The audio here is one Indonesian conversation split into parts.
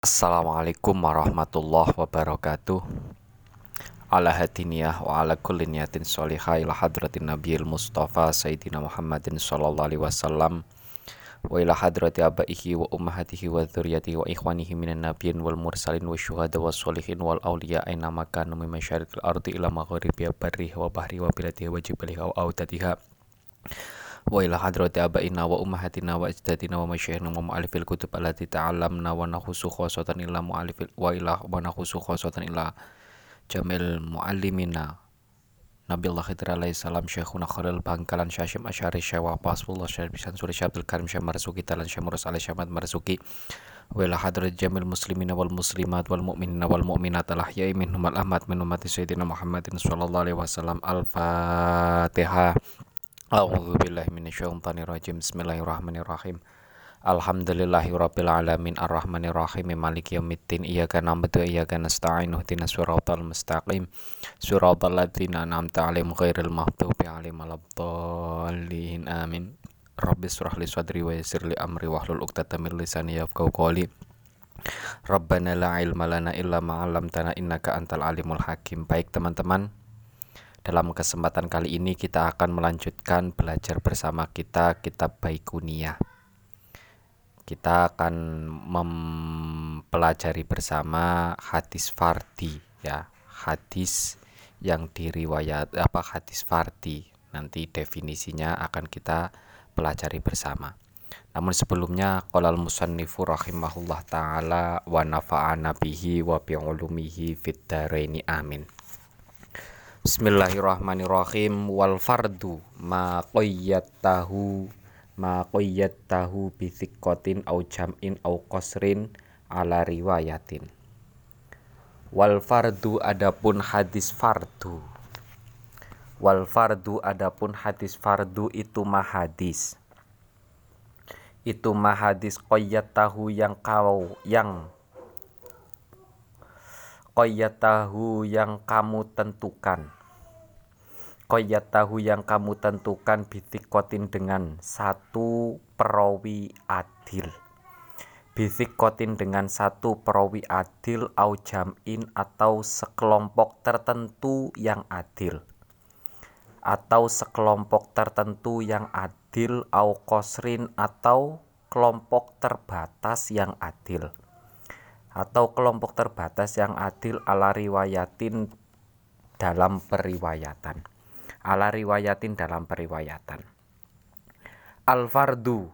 Assalamualaikum warahmatullahi wabarakatuh. Ala hadiniyah wa ala kulli niyatin sholihah ila hadratin nabiyil mustafa sayyidina Muhammadin sallallahu alaihi wasallam wa ila hadrati abaihi wa ummahatihi wa dzurriyyatihi wa ikhwanihi minan nabiyyin wal mursalin wa syuhada wa sholihin wal awliya aina makanu min masyariqil ardi ila maghribiha barriha wa bahriha wa biladiha wa jibaliha wa audatiha wa ila hadrati abaina wa ummahatina wa ajdatina wa masyayikhina wa mu'alifil kutub allati ta'allamna wa nakhusu khosatan ila mu'alifil wa ila wa nakhusu khosatan ila jamil mu'allimina. Nabiullah Khidir alaihi salam Syekhuna Khalil Bangkalan Syashim Asyari Syawah Pasfullah Syarif Suri Syabdul Karim Syah Marzuki Talan Syah Murus alaihi Syamad Marzuki. Ila hadrat jamil muslimina wal muslimat wal mu'minina wal mu'minat al ahya'i minhum al ahmad min ummati sayyidina Muhammadin sallallahu alaihi wasallam al-fatihah A'udzu billahi minasyaitonir rajim. Bismillahirrahmanirrahim. Alhamdulillahi rabbil alamin. Arrahmanir rahim maliki yaumiddin. Iyyaka na'budu wa iyyaka nasta'in. Ihdinas siratal mustaqim. Siratal ladzina an'amta 'alaihim ghairil maghdubi 'alaihim waladdallin. Amin. Rabbi israh li sadri wa yassir li amri wahlul 'uqdatam min lisani yafqahu qawli. Rabbana la ilma lana illa ma 'allamtana innaka antal alimul hakim. Baik teman-teman dalam kesempatan kali ini kita akan melanjutkan belajar bersama kita kitab Baikuniyah. Kita akan mempelajari bersama hadis fardi ya, hadis yang diriwayat apa hadis fardi. Nanti definisinya akan kita pelajari bersama. Namun sebelumnya qalal musannifu rahimahullah taala wa nafa'ana bihi wa bi ulumihi amin. Bismillahirrahmanirrahim. Wal fardu ma tahu ma tahu bi thiqatin au jam'in au qasrin ala riwayatin. Wal fardu adapun hadis fardu. Wal fardu adapun hadis fardu itu mahadis itu mahadis tahu yang kau yang tahu yang kamu tentukan. Tahu yang kamu tentukan kotin dengan satu perawi adil. Kotin dengan satu perawi adil au jam'in atau sekelompok tertentu yang adil. Atau sekelompok tertentu yang adil au kosrin atau kelompok terbatas yang adil atau kelompok terbatas yang adil ala riwayatin dalam periwayatan. Ala riwayatin dalam periwayatan. Al fardu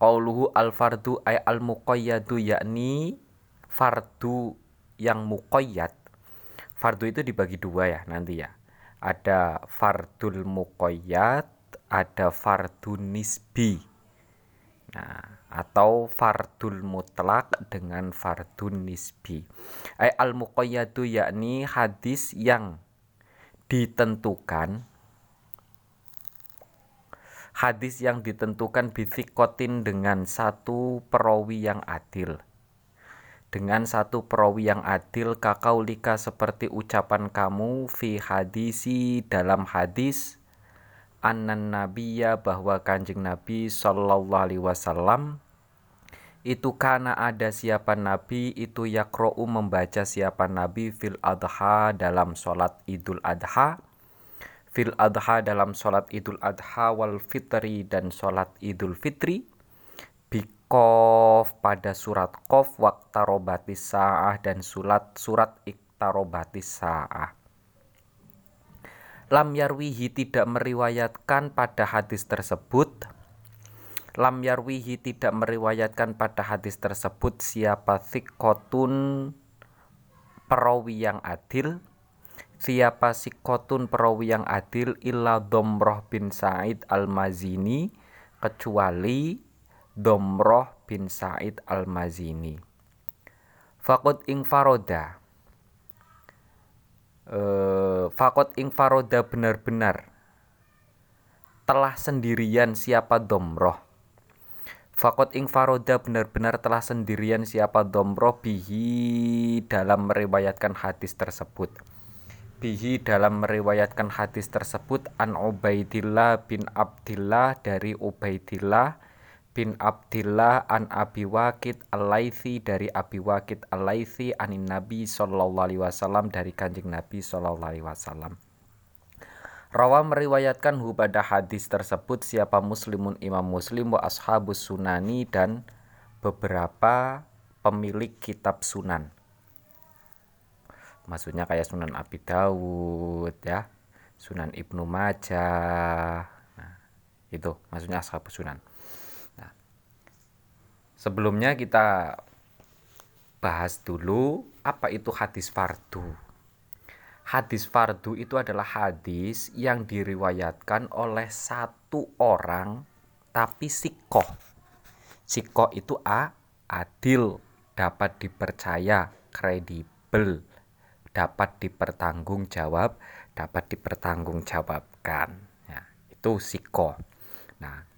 qauluhu al fardu ay al muqayyadu yakni fardu yang muqayyad. Fardu itu dibagi dua ya nanti ya. Ada fardul muqayyad ada fardu nisbi. Nah atau fardul mutlak dengan fardun nisbi. Ay al muqayyadu yakni hadis yang ditentukan hadis yang ditentukan bisikotin dengan satu perawi yang adil dengan satu perawi yang adil kakaulika seperti ucapan kamu fi hadisi dalam hadis anan nabiya bahwa kanjeng nabi sallallahu alaihi wasallam itu karena ada siapa nabi itu yakro'u membaca siapa nabi fil adha dalam sholat idul adha. Fil adha dalam sholat idul adha wal fitri dan sholat idul fitri. Bikof pada surat kof waktarobatis sa'ah dan surat surat iktarobatis sa'ah lam yarwihi tidak meriwayatkan pada hadis tersebut. Lam yarwihi tidak meriwayatkan pada hadis tersebut siapa sikotun perawi yang adil siapa sikotun perawi yang adil illa domroh bin Said al-Mazini kecuali domroh bin Said al-Mazini. Fakut ing faroda uh, fakot ing faroda benar-benar telah sendirian siapa domroh? Fakot ing faroda benar-benar telah sendirian siapa domroh? Bihi dalam meriwayatkan hadis tersebut. Bihi dalam meriwayatkan hadis tersebut an Ubaidillah bin Abdillah dari Ubaidillah bin Abdillah an Abi Waqid al dari Abi Waqid al anin Nabi sallallahu alaihi wasallam dari Kanjeng Nabi sallallahu alaihi wasallam. Rawa meriwayatkan hu pada hadis tersebut siapa muslimun imam muslim wa ashabus sunani dan beberapa pemilik kitab sunan. Maksudnya kayak Sunan Abi Dawud ya, Sunan Ibnu Majah. Nah, itu maksudnya ashabus sunan. Sebelumnya kita bahas dulu apa itu hadis fardu. Hadis fardu itu adalah hadis yang diriwayatkan oleh satu orang tapi sikoh. Sikoh itu A, adil, dapat dipercaya, kredibel, dapat dipertanggungjawab, dapat dipertanggungjawabkan. Ya, itu sikoh. Nah,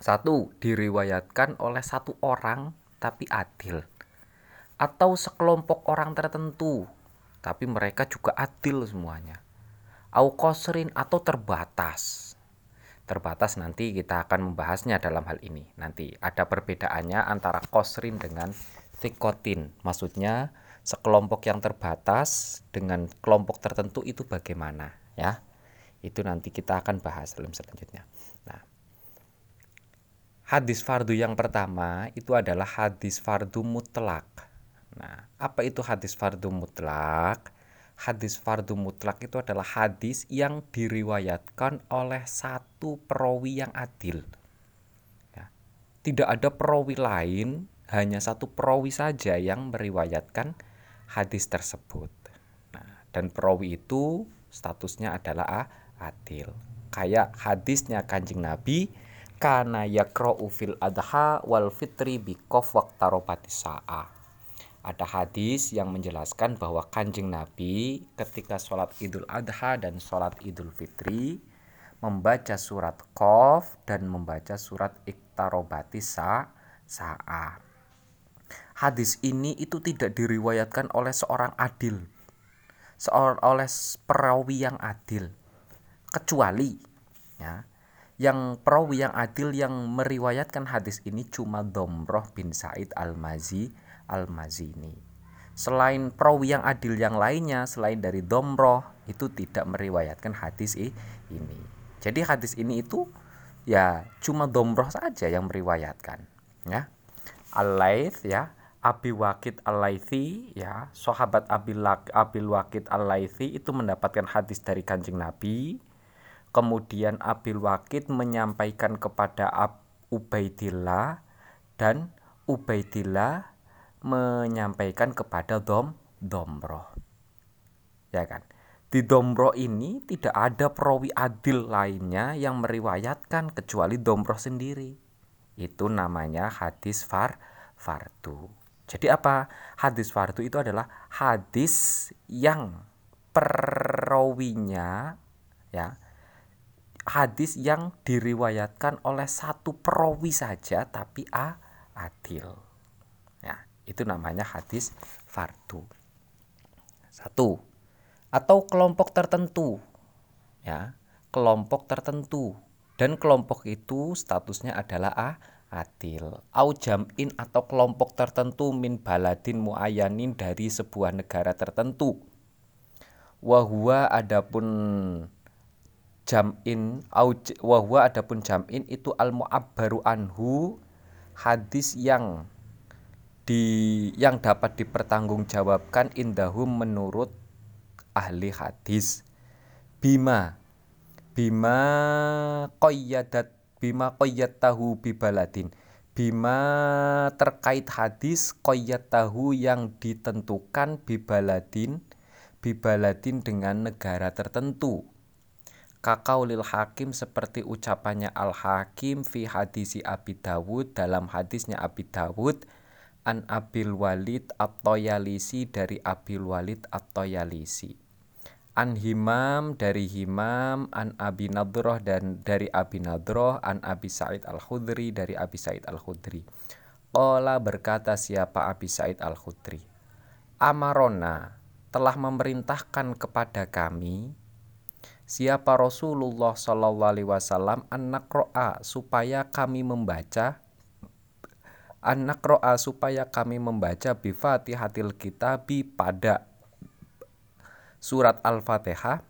satu, diriwayatkan oleh satu orang tapi adil. Atau sekelompok orang tertentu, tapi mereka juga adil semuanya. Au kosrin atau terbatas. Terbatas nanti kita akan membahasnya dalam hal ini. Nanti ada perbedaannya antara kosrin dengan tikotin. Maksudnya sekelompok yang terbatas dengan kelompok tertentu itu bagaimana ya. Itu nanti kita akan bahas dalam selanjutnya. Hadis fardu yang pertama itu adalah hadis fardu mutlak. Nah, apa itu hadis fardu mutlak? Hadis fardu mutlak itu adalah hadis yang diriwayatkan oleh satu perawi yang adil. Ya. Tidak ada perawi lain, hanya satu perawi saja yang meriwayatkan hadis tersebut. Nah, dan perawi itu statusnya adalah adil. Kayak hadisnya Kanjeng Nabi kana yakra'u fil adha wal fitri bi qaf waqtarobati sa'a. Ada hadis yang menjelaskan bahwa kanjeng Nabi ketika sholat idul adha dan sholat idul fitri membaca surat Qaf dan membaca surat iktarobati sa sa'a. Hadis ini itu tidak diriwayatkan oleh seorang adil, seorang oleh perawi yang adil, kecuali ya yang perawi yang adil yang meriwayatkan hadis ini cuma Domroh bin Said al-Mazi al-Mazini. Selain perawi yang adil yang lainnya selain dari Domroh itu tidak meriwayatkan hadis ini. Jadi hadis ini itu ya cuma Domroh saja yang meriwayatkan ya. Al-Laits ya Abi Wakid al laythi ya sahabat Abil, Abil Wakid al laythi itu mendapatkan hadis dari kanjeng Nabi Kemudian Abil Wakid menyampaikan kepada Ab Ubaidillah dan Ubaidillah menyampaikan kepada Dom Domroh. Ya kan? Di Domroh ini tidak ada perawi adil lainnya yang meriwayatkan kecuali Domroh sendiri. Itu namanya hadis far fardu. Jadi apa? Hadis fardu itu adalah hadis yang perawinya ya hadis yang diriwayatkan oleh satu perawi saja tapi a adil. Ya, itu namanya hadis fardu. Satu atau kelompok tertentu. Ya, kelompok tertentu dan kelompok itu statusnya adalah a adil. Au jam'in atau kelompok tertentu min baladin muayyanin dari sebuah negara tertentu. Wahua adapun jam'in au wahwa adapun jam'in itu al mu'abbaru anhu hadis yang di yang dapat dipertanggungjawabkan indahum menurut ahli hadis. Bima bima qayyadat bima tahu bibaladin. Bima terkait hadis tahu yang ditentukan bibaladin bibaladin dengan negara tertentu lil hakim seperti ucapannya al hakim fi hadisi Abi Dawud dalam hadisnya Abi Dawud an Abil Walid At-Toyalisi dari Abil Walid At-Toyalisi. An Himam dari Himam an Abi Nadroh dan dari Abi Nadroh an Abi Said Al-Khudri dari Abi Said Al-Khudri. Ola berkata siapa Abi Said Al-Khudri? Amarona telah memerintahkan kepada kami siapa Rasulullah Shallallahu Alaihi Wasallam anak roa supaya kami membaca? Anak roa supaya kami membaca bifatihatil kitabi pada surat Al-Fatihah.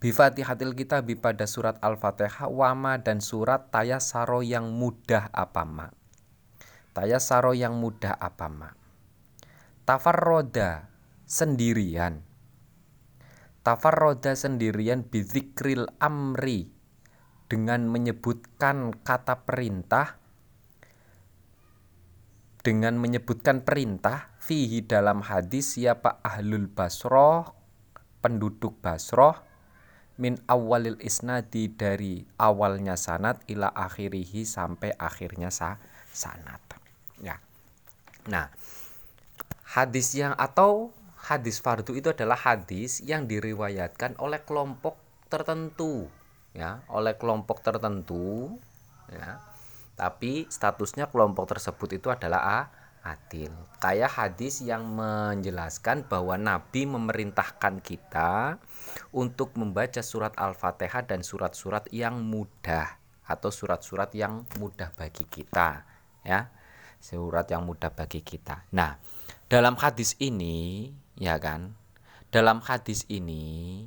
Bifatihatil kitabi pada surat Al-Fatihah wama dan surat tayasaro yang mudah apa ma? Tayasaro yang mudah apa ma? Tafarroda sendirian Tafarroda sendirian bizikril amri dengan menyebutkan kata perintah dengan menyebutkan perintah fihi dalam hadis siapa ahlul basroh penduduk basroh min awalil isnadi dari awalnya sanat ila akhirihi sampai akhirnya sa sanat ya. Nah hadis yang atau hadis fardu itu adalah hadis yang diriwayatkan oleh kelompok tertentu ya oleh kelompok tertentu ya tapi statusnya kelompok tersebut itu adalah a, adil. Kayak hadis yang menjelaskan bahwa Nabi memerintahkan kita untuk membaca surat Al-Fatihah dan surat-surat yang mudah atau surat-surat yang mudah bagi kita, ya. Surat yang mudah bagi kita. Nah, dalam hadis ini, ya kan? Dalam hadis ini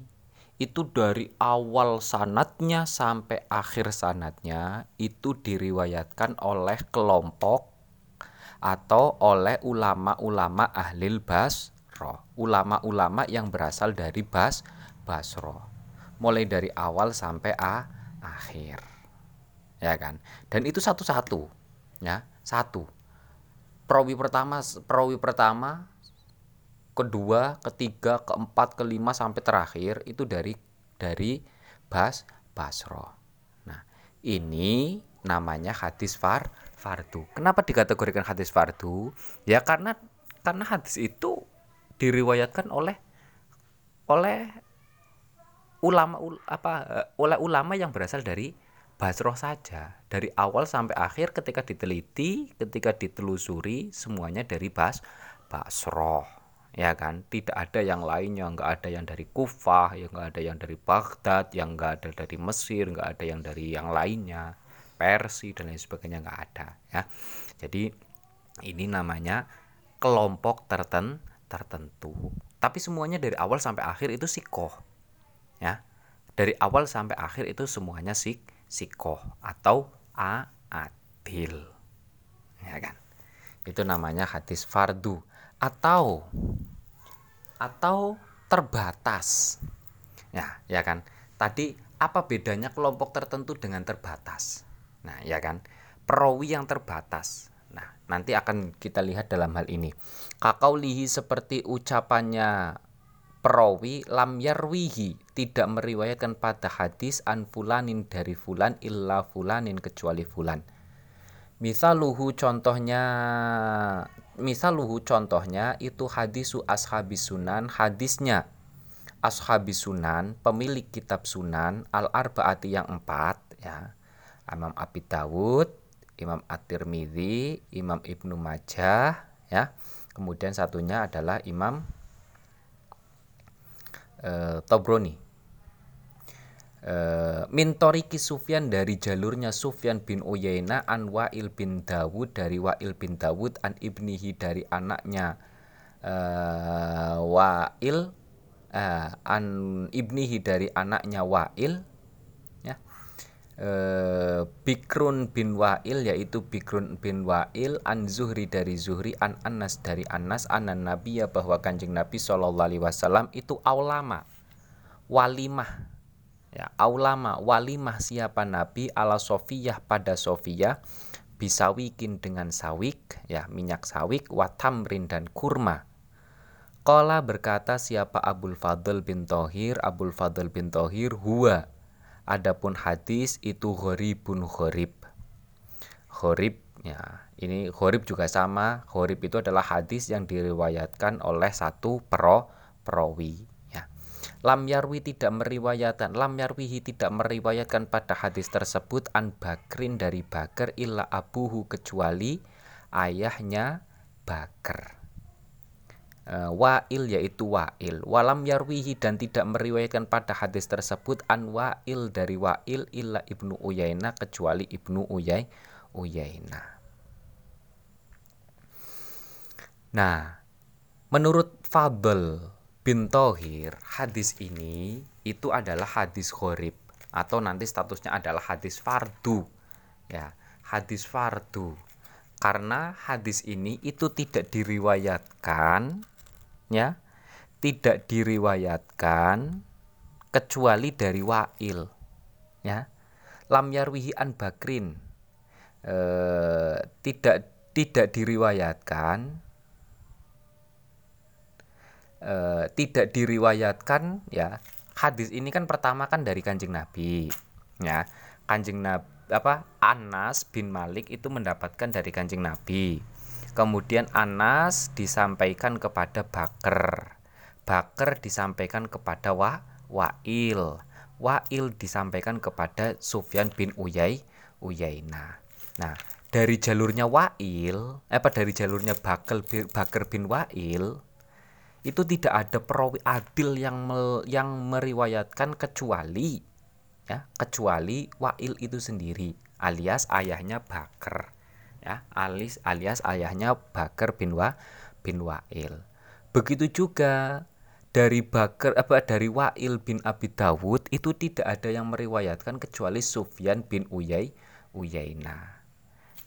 itu dari awal sanatnya sampai akhir sanatnya itu diriwayatkan oleh kelompok atau oleh ulama-ulama ahlil basroh ulama-ulama yang berasal dari bas basroh mulai dari awal sampai a akhir. Ya kan? Dan itu satu-satu ya. Satu. Perawi pertama perawi pertama kedua, ketiga, keempat, kelima sampai terakhir itu dari dari Bas Basro. Nah, ini namanya hadis far fardu. Kenapa dikategorikan hadis fardu? Ya karena karena hadis itu diriwayatkan oleh oleh ulama ul, apa oleh ulama yang berasal dari Basroh saja dari awal sampai akhir ketika diteliti ketika ditelusuri semuanya dari Bas Basroh ya kan? Tidak ada yang lainnya. Nggak ada yang dari Kufah yang nggak ada yang dari Baghdad yang nggak ada dari Mesir nggak ada yang dari yang lainnya. Persia dan lain sebagainya nggak ada ya. Jadi ini namanya kelompok terten tertentu. Tapi semuanya dari awal sampai akhir itu sikoh ya. Dari awal sampai akhir itu semuanya sik sikoh atau adil ya kan? Itu namanya hadis fardu atau atau terbatas. Ya, ya kan? Tadi apa bedanya kelompok tertentu dengan terbatas? Nah, ya kan? Perawi yang terbatas. Nah, nanti akan kita lihat dalam hal ini. Kakau lihi seperti ucapannya perawi lam yarwihi tidak meriwayatkan pada hadis an fulanin dari fulan illa fulanin kecuali fulan. Misaluhu contohnya misaluhu contohnya itu hadisu ashabis sunan hadisnya. Ashabis sunan pemilik kitab sunan al arbaati yang empat ya. Imam Abi Dawud Imam At-Tirmidzi Imam Ibnu Majah ya. Kemudian satunya adalah Imam e, Tobroni Uh, Mintoriki Sufyan dari jalurnya Sufyan bin Uyaina an Wa'il bin Dawud dari Wa'il bin Dawud an ibnihi dari anaknya uh, Wa'il uh, an ibnihi dari anaknya Wa'il ya. Uh, Bikrun bin Wa'il yaitu Bikrun bin Wa'il an Zuhri dari Zuhri an Anas dari Anas anan Nabi ya bahwa kanjeng Nabi Shallallahu Alaihi Wasallam itu aulama walimah ya aulama walimah siapa nabi? Ala sofiyah pada sofiyah. Bisawikin dengan sawik ya minyak sawik watamrin dan kurma. Kola berkata siapa Abul Fadl bin Tohir? Abul Fadl bin Tohir huwa. Adapun hadis itu horibun horib Horib ya ini horib juga sama. Horib itu adalah hadis yang diriwayatkan oleh satu pro perawi Lam yarwi tidak meriwayatkan Lam yarwihi tidak meriwayatkan pada hadis tersebut An Bakrin dari Bakar illa abuhu kecuali ayahnya Bakar. Uh, Wa'il yaitu Wa'il. Walam yarwihi dan tidak meriwayatkan pada hadis tersebut An Wa'il dari Wa'il illa ibnu Uyaina kecuali ibnu Uyay Uyaina Nah, menurut Fabel bin Tohir, hadis ini itu adalah hadis khorib atau nanti statusnya adalah hadis fardu. Ya, hadis fardu. Karena hadis ini itu tidak diriwayatkan ya, tidak diriwayatkan kecuali dari wa'il. Ya. Lam yarwihi an bakrin. E, tidak tidak diriwayatkan e, tidak diriwayatkan ya hadis ini kan pertama kan dari kanjeng Nabi ya. Kanjeng Nabi apa Anas bin Malik itu mendapatkan dari kanjeng Nabi. Kemudian Anas disampaikan kepada Bakar. Bakar disampaikan kepada Wa Wa'il. Wa'il disampaikan kepada Sufyan bin Uyai Uyaina nah dari jalurnya Wa'il apa dari jalurnya Bakar bin Wa'il itu tidak ada perawi adil yang me, yang meriwayatkan kecuali ya kecuali Wa'il itu sendiri alias ayahnya Bakar ya alias alias ayahnya Bakar bin Wa bin Wa'il. Begitu juga dari Bakar apa dari Wa'il bin Abi Dawud itu tidak ada yang meriwayatkan kecuali Sufyan bin Uyai Uyaina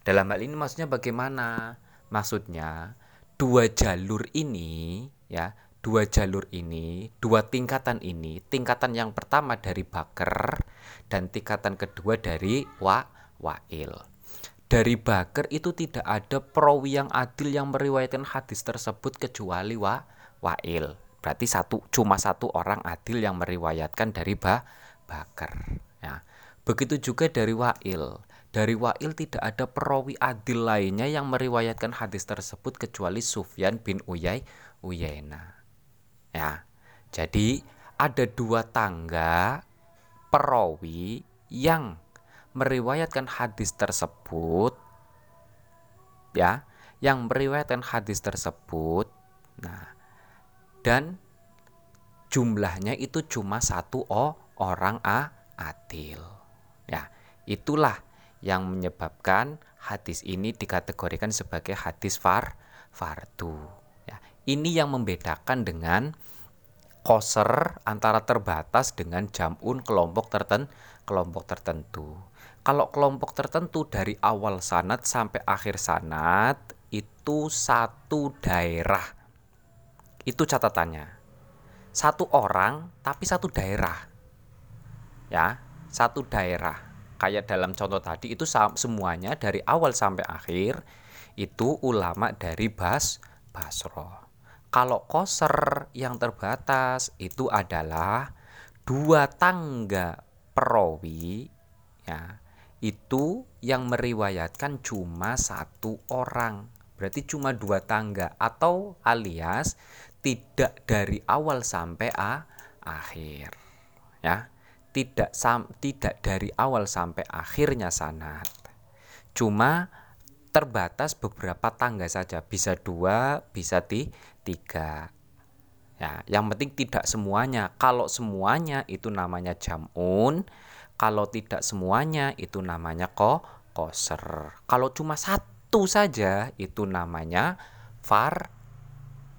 dalam hal ini maksudnya bagaimana? Maksudnya dua jalur ini ya dua jalur ini dua tingkatan ini tingkatan yang pertama dari Bakar dan tingkatan kedua dari Wa Wa'il. Dari Bakar itu tidak ada perawi yang adil yang meriwayatkan hadis tersebut kecuali Wa Wa'il. Berarti satu cuma satu orang adil yang meriwayatkan dari ba Bakar. Ya begitu juga dari Wa'il. Dari Wa'il tidak ada perawi adil lainnya yang meriwayatkan hadis tersebut kecuali Sufyan bin Uyai Uyaina. Ya. Jadi ada dua tangga perawi yang meriwayatkan hadis tersebut ya, yang meriwayatkan hadis tersebut. Nah, dan jumlahnya itu cuma satu oh, orang a adil. Ya, itulah yang menyebabkan hadis ini dikategorikan sebagai hadis far fardu. Ini yang membedakan dengan koser antara terbatas dengan jamun kelompok tertentu. Kelompok tertentu. Kalau kelompok tertentu dari awal sanat sampai akhir sanat itu satu daerah. Itu catatannya. Satu orang tapi satu daerah. Ya, satu daerah. Kayak dalam contoh tadi itu semuanya dari awal sampai akhir itu ulama dari Bas Basroh. Kalau koser yang terbatas itu adalah dua tangga perawi ya itu yang meriwayatkan cuma satu orang. Berarti cuma dua tangga atau alias tidak dari awal sampai a, akhir ya. Tidak sam, tidak dari awal sampai akhirnya sanat cuma terbatas beberapa tangga saja. Bisa dua bisa ti, tiga. Ya yang penting tidak semuanya. Kalau semuanya itu namanya jamun. Kalau tidak semuanya itu namanya ko koser. Kalau cuma satu saja itu namanya far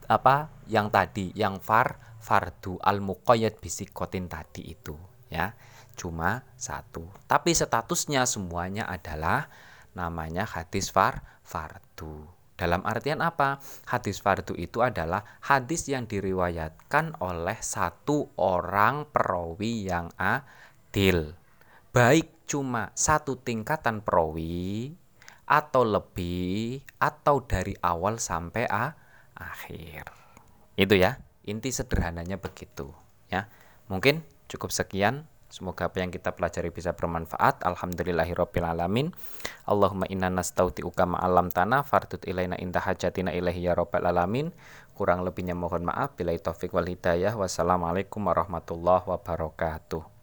apa yang tadi yang far fardu al muqayyad bisikotin tadi itu ya. Cuma satu. Tapi statusnya semuanya adalah namanya hadis far fardu. Dalam artian apa? Hadis fardu itu adalah hadis yang diriwayatkan oleh satu orang perawi yang adil. Baik cuma satu tingkatan perawi atau lebih atau dari awal sampai a, akhir. Itu ya, inti sederhananya begitu ya. Mungkin cukup sekian Semoga apa yang kita pelajari bisa bermanfaat. Alhamdulillahirabbil alamin. Allahumma inna nastauti'uka ma'alam tanah fardut ilaina inta hajatina ilahi ya rabbal alamin. Kurang lebihnya mohon maaf. Bila taufik wal hidayah. Wassalamualaikum warahmatullahi wabarakatuh.